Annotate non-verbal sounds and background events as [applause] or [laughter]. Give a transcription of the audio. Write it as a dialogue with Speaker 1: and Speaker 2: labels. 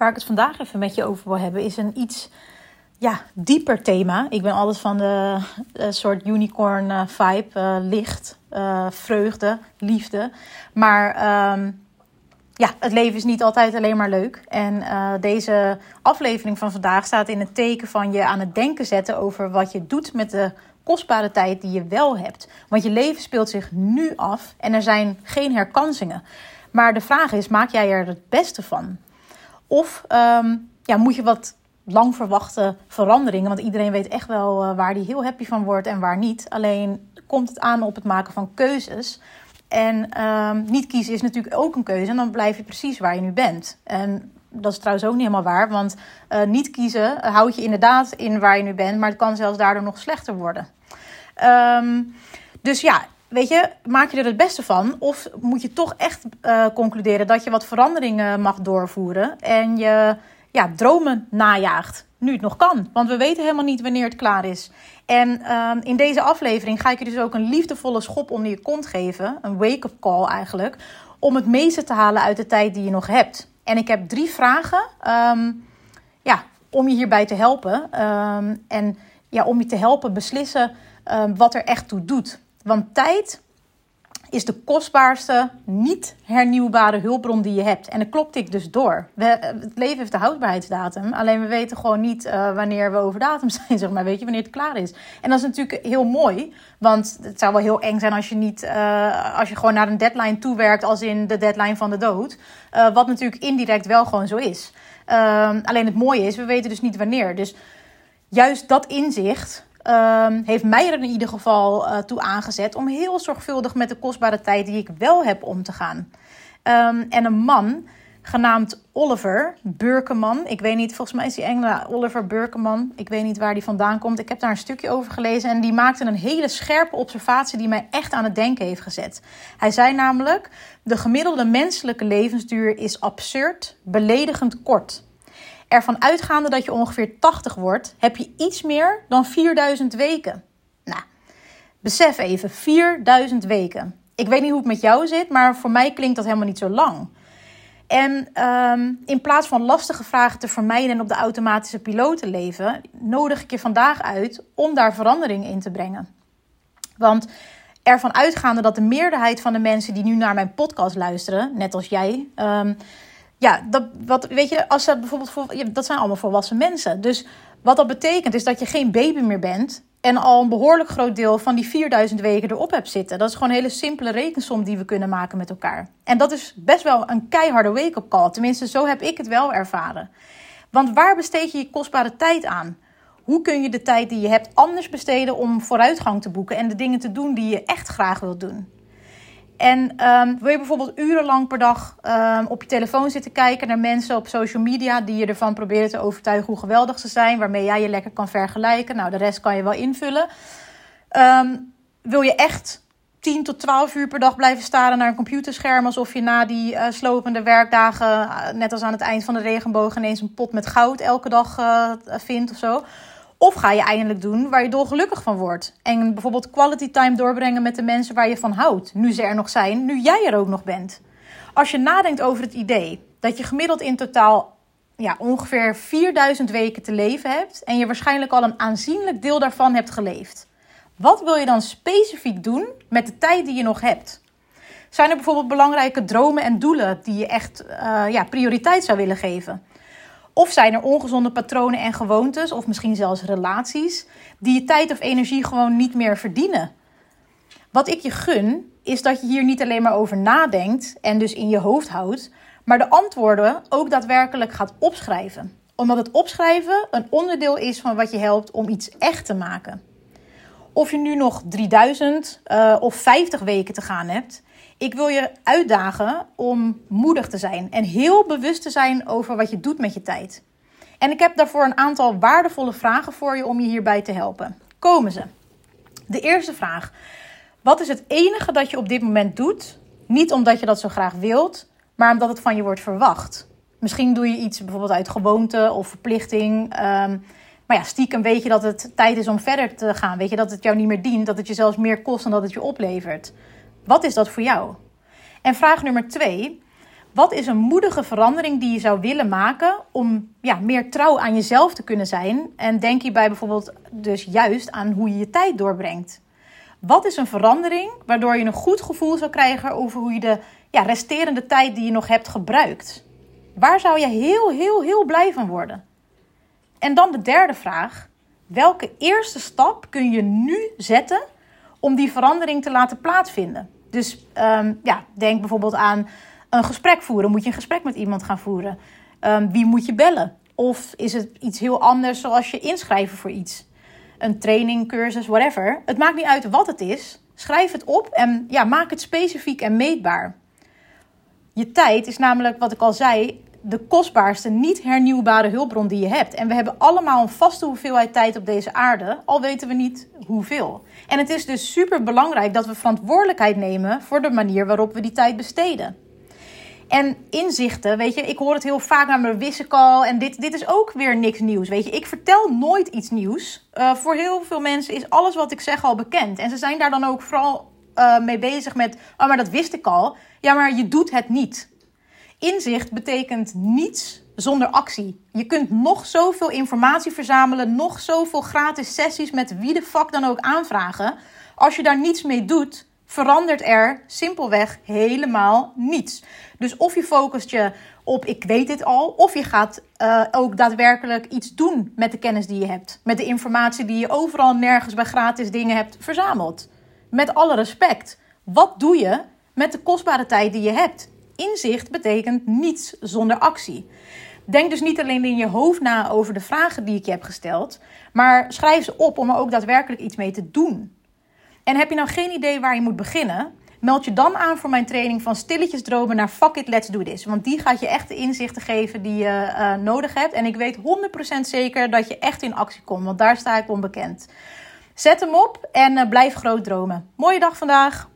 Speaker 1: Waar ik het vandaag even met je over wil hebben, is een iets ja, dieper thema. Ik ben altijd van de, soort unicorn uh, vibe, uh, licht, vreugde, liefde. Maar ehm, ja, het leven is niet altijd alleen maar leuk. En deze aflevering van vandaag staat in het teken van je aan het denken zetten over wat je doet met de kostbare tijd die je wel hebt. Want je leven speelt zich nu af en er zijn geen herkansingen. Maar de vraag is: maak jij er het beste van? Of ehm, ja, moet je wat lang verwachte veranderingen? Want iedereen weet echt wel uh, waar die heel happy van wordt en waar niet. Alleen komt het aan op het maken van keuzes. En ehm, niet kiezen is natuurlijk ook een keuze. En dan blijf je precies waar je nu bent. En dat is trouwens ook niet helemaal waar. Want uh, niet kiezen houdt je inderdaad in waar je nu bent. Maar het kan zelfs daardoor nog slechter worden. Um, dus ja, weet je, maak je er het beste van? Of moet je toch echt uh, concluderen dat je wat veranderingen mag doorvoeren en je ja, dromen najaagt? Nu het nog kan, want we weten helemaal niet wanneer het klaar is. En uh, in deze aflevering ga ik je dus ook een liefdevolle schop onder je kont geven, een wake-up call eigenlijk, om het meeste te halen uit de tijd die je nog hebt. En ik heb drie vragen um, ja, om je hierbij te helpen. Um, en ja, om je te helpen beslissen wat er echt toe doet. Want tijd is de kostbaarste, niet hernieuwbare hulpbron die je hebt. En dat klopt ik dus door. We, het leven heeft de houdbaarheidsdatum. Alleen we weten gewoon niet uh, wanneer we over datum [laughs] zijn, zeg maar. Weet je, wanneer het klaar is. En dat is natuurlijk heel mooi. Want het zou wel heel eng zijn als je niet... Uh, als je gewoon naar een deadline toewerkt als in de deadline van de dood. Wat natuurlijk indirect wel gewoon zo is. alleen het mooie is, we weten dus niet wanneer. Dus juist dat inzicht Um, heeft mij er in ieder geval uh, toe aangezet om heel zorgvuldig met de kostbare tijd die ik wel heb om te gaan. Um, en een man genaamd Oliver Burkeman. Ik weet niet, volgens mij is die Engela Oliver Burkeman. Ik weet niet waar die vandaan komt. Ik heb daar een stukje over gelezen en die maakte een hele scherpe observatie die mij echt aan het denken heeft gezet. Hij zei namelijk: de gemiddelde menselijke levensduur is absurd, beledigend kort ervan uitgaande dat je ongeveer 80 wordt, heb je iets meer dan 4000 weken. Nou, besef even, 4000 weken. Ik weet niet hoe het met jou zit, maar voor mij klinkt dat helemaal niet zo lang. En um, in plaats van lastige vragen te vermijden en op de automatische piloot te leven, nodig ik je vandaag uit om daar verandering in te brengen. Want ervan uitgaande dat de meerderheid van de mensen die nu naar mijn podcast luisteren, net als jij, um, ja, dat, wat, weet je, als dat bijvoorbeeld voor, dat zijn allemaal volwassen mensen. Dus wat dat betekent is dat je geen baby meer bent en al een behoorlijk groot deel van die 4000 weken erop hebt zitten. Dat is gewoon een hele simpele rekensom die we kunnen maken met elkaar. En dat is best wel een keiharde wake-up call. Tenminste, zo heb ik het wel ervaren. Want waar besteed je je kostbare tijd aan? Hoe kun je de tijd die je hebt anders besteden om vooruitgang te boeken en de dingen te doen die je echt graag wilt doen? En um, wil je bijvoorbeeld urenlang per dag um, op je telefoon zitten kijken naar mensen op social media die je ervan proberen te overtuigen hoe geweldig ze zijn, waarmee jij je lekker kan vergelijken? Nou, de rest kan je wel invullen. Um, wil je echt 10 tot 12 uur per dag blijven staren naar een computerscherm alsof je na die uh, slopende werkdagen, uh, net als aan het eind van de regenboog, ineens een pot met goud elke dag uh, vindt of zo? Of ga je eindelijk doen waar je dolgelukkig van wordt. En bijvoorbeeld quality time doorbrengen met de mensen waar je van houdt. Nu ze er nog zijn, nu jij er ook nog bent. Als je nadenkt over het idee dat je gemiddeld in totaal ja, ongeveer 4000 weken te leven hebt. En je waarschijnlijk al een aanzienlijk deel daarvan hebt geleefd. Wat wil je dan specifiek doen met de tijd die je nog hebt? Zijn er bijvoorbeeld belangrijke dromen en doelen die je echt uh, ja, prioriteit zou willen geven? Of zijn er ongezonde patronen en gewoontes, of misschien zelfs relaties, die je tijd of energie gewoon niet meer verdienen? Wat ik je gun, is dat je hier niet alleen maar over nadenkt en dus in je hoofd houdt, maar de antwoorden ook daadwerkelijk gaat opschrijven. Omdat het opschrijven een onderdeel is van wat je helpt om iets echt te maken. Of je nu nog 3000 uh, of 50 weken te gaan hebt, ik wil je uitdagen om moedig te zijn en heel bewust te zijn over wat je doet met je tijd. En ik heb daarvoor een aantal waardevolle vragen voor je om je hierbij te helpen. Komen ze. De eerste vraag. Wat is het enige dat je op dit moment doet? Niet omdat je dat zo graag wilt, maar omdat het van je wordt verwacht. Misschien doe je iets bijvoorbeeld uit gewoonte of verplichting. Um, maar ja, stiekem weet je dat het tijd is om verder te gaan. Weet je dat het jou niet meer dient, dat het je zelfs meer kost dan dat het je oplevert. Wat is dat voor jou? En vraag nummer twee. Wat is een moedige verandering die je zou willen maken om ja, meer trouw aan jezelf te kunnen zijn? En denk hierbij bijvoorbeeld dus juist aan hoe je je tijd doorbrengt. Wat is een verandering waardoor je een goed gevoel zou krijgen over hoe je de ja, resterende tijd die je nog hebt gebruikt? Waar zou je heel, heel, heel blij van worden? En dan de derde vraag. Welke eerste stap kun je nu zetten om die verandering te laten plaatsvinden? Dus um, ja, denk bijvoorbeeld aan een gesprek voeren. Moet je een gesprek met iemand gaan voeren? Um, wie moet je bellen? Of is het iets heel anders zoals je inschrijven voor iets? Een training, cursus, whatever. Het maakt niet uit wat het is. Schrijf het op en ja, maak het specifiek en meetbaar. Je tijd is namelijk, wat ik al zei, de kostbaarste, niet hernieuwbare hulpbron die je hebt. En we hebben allemaal een vaste hoeveelheid tijd op deze aarde, al weten we niet hoeveel. En het is dus super belangrijk dat we verantwoordelijkheid nemen voor de manier waarop we die tijd besteden. En inzichten, weet je, ik hoor het heel vaak naar mijn wissekal. En dit, dit is ook weer niks nieuws, weet je. Ik vertel nooit iets nieuws. Uh, voor heel veel mensen is alles wat ik zeg al bekend. En ze zijn daar dan ook vooral uh, mee bezig met, oh, maar dat wist ik al. Ja, maar je doet het niet. Inzicht betekent niets zonder actie. Je kunt nog zoveel informatie verzamelen, nog zoveel gratis sessies met wie de fuck dan ook aanvragen. Als je daar niets mee doet, verandert er simpelweg helemaal niets. Dus of je focust je op ik weet dit al, of je gaat uh, ook daadwerkelijk iets doen met de kennis die je hebt. Met de informatie die je overal nergens bij gratis dingen hebt verzameld. Met alle respect. Wat doe je met de kostbare tijd die je hebt? Inzicht betekent niets zonder actie. Denk dus niet alleen in je hoofd na over de vragen die ik je heb gesteld, maar schrijf ze op om er ook daadwerkelijk iets mee te doen. En heb je nou geen idee waar je moet beginnen? Meld je dan aan voor mijn training van stilletjes dromen naar fuck it, let's do this. Want die gaat je echt de inzichten geven die je uh, nodig hebt. En ik weet 100% zeker dat je echt in actie komt, want daar sta ik onbekend. Zet hem op en uh, blijf groot dromen. Mooie dag vandaag!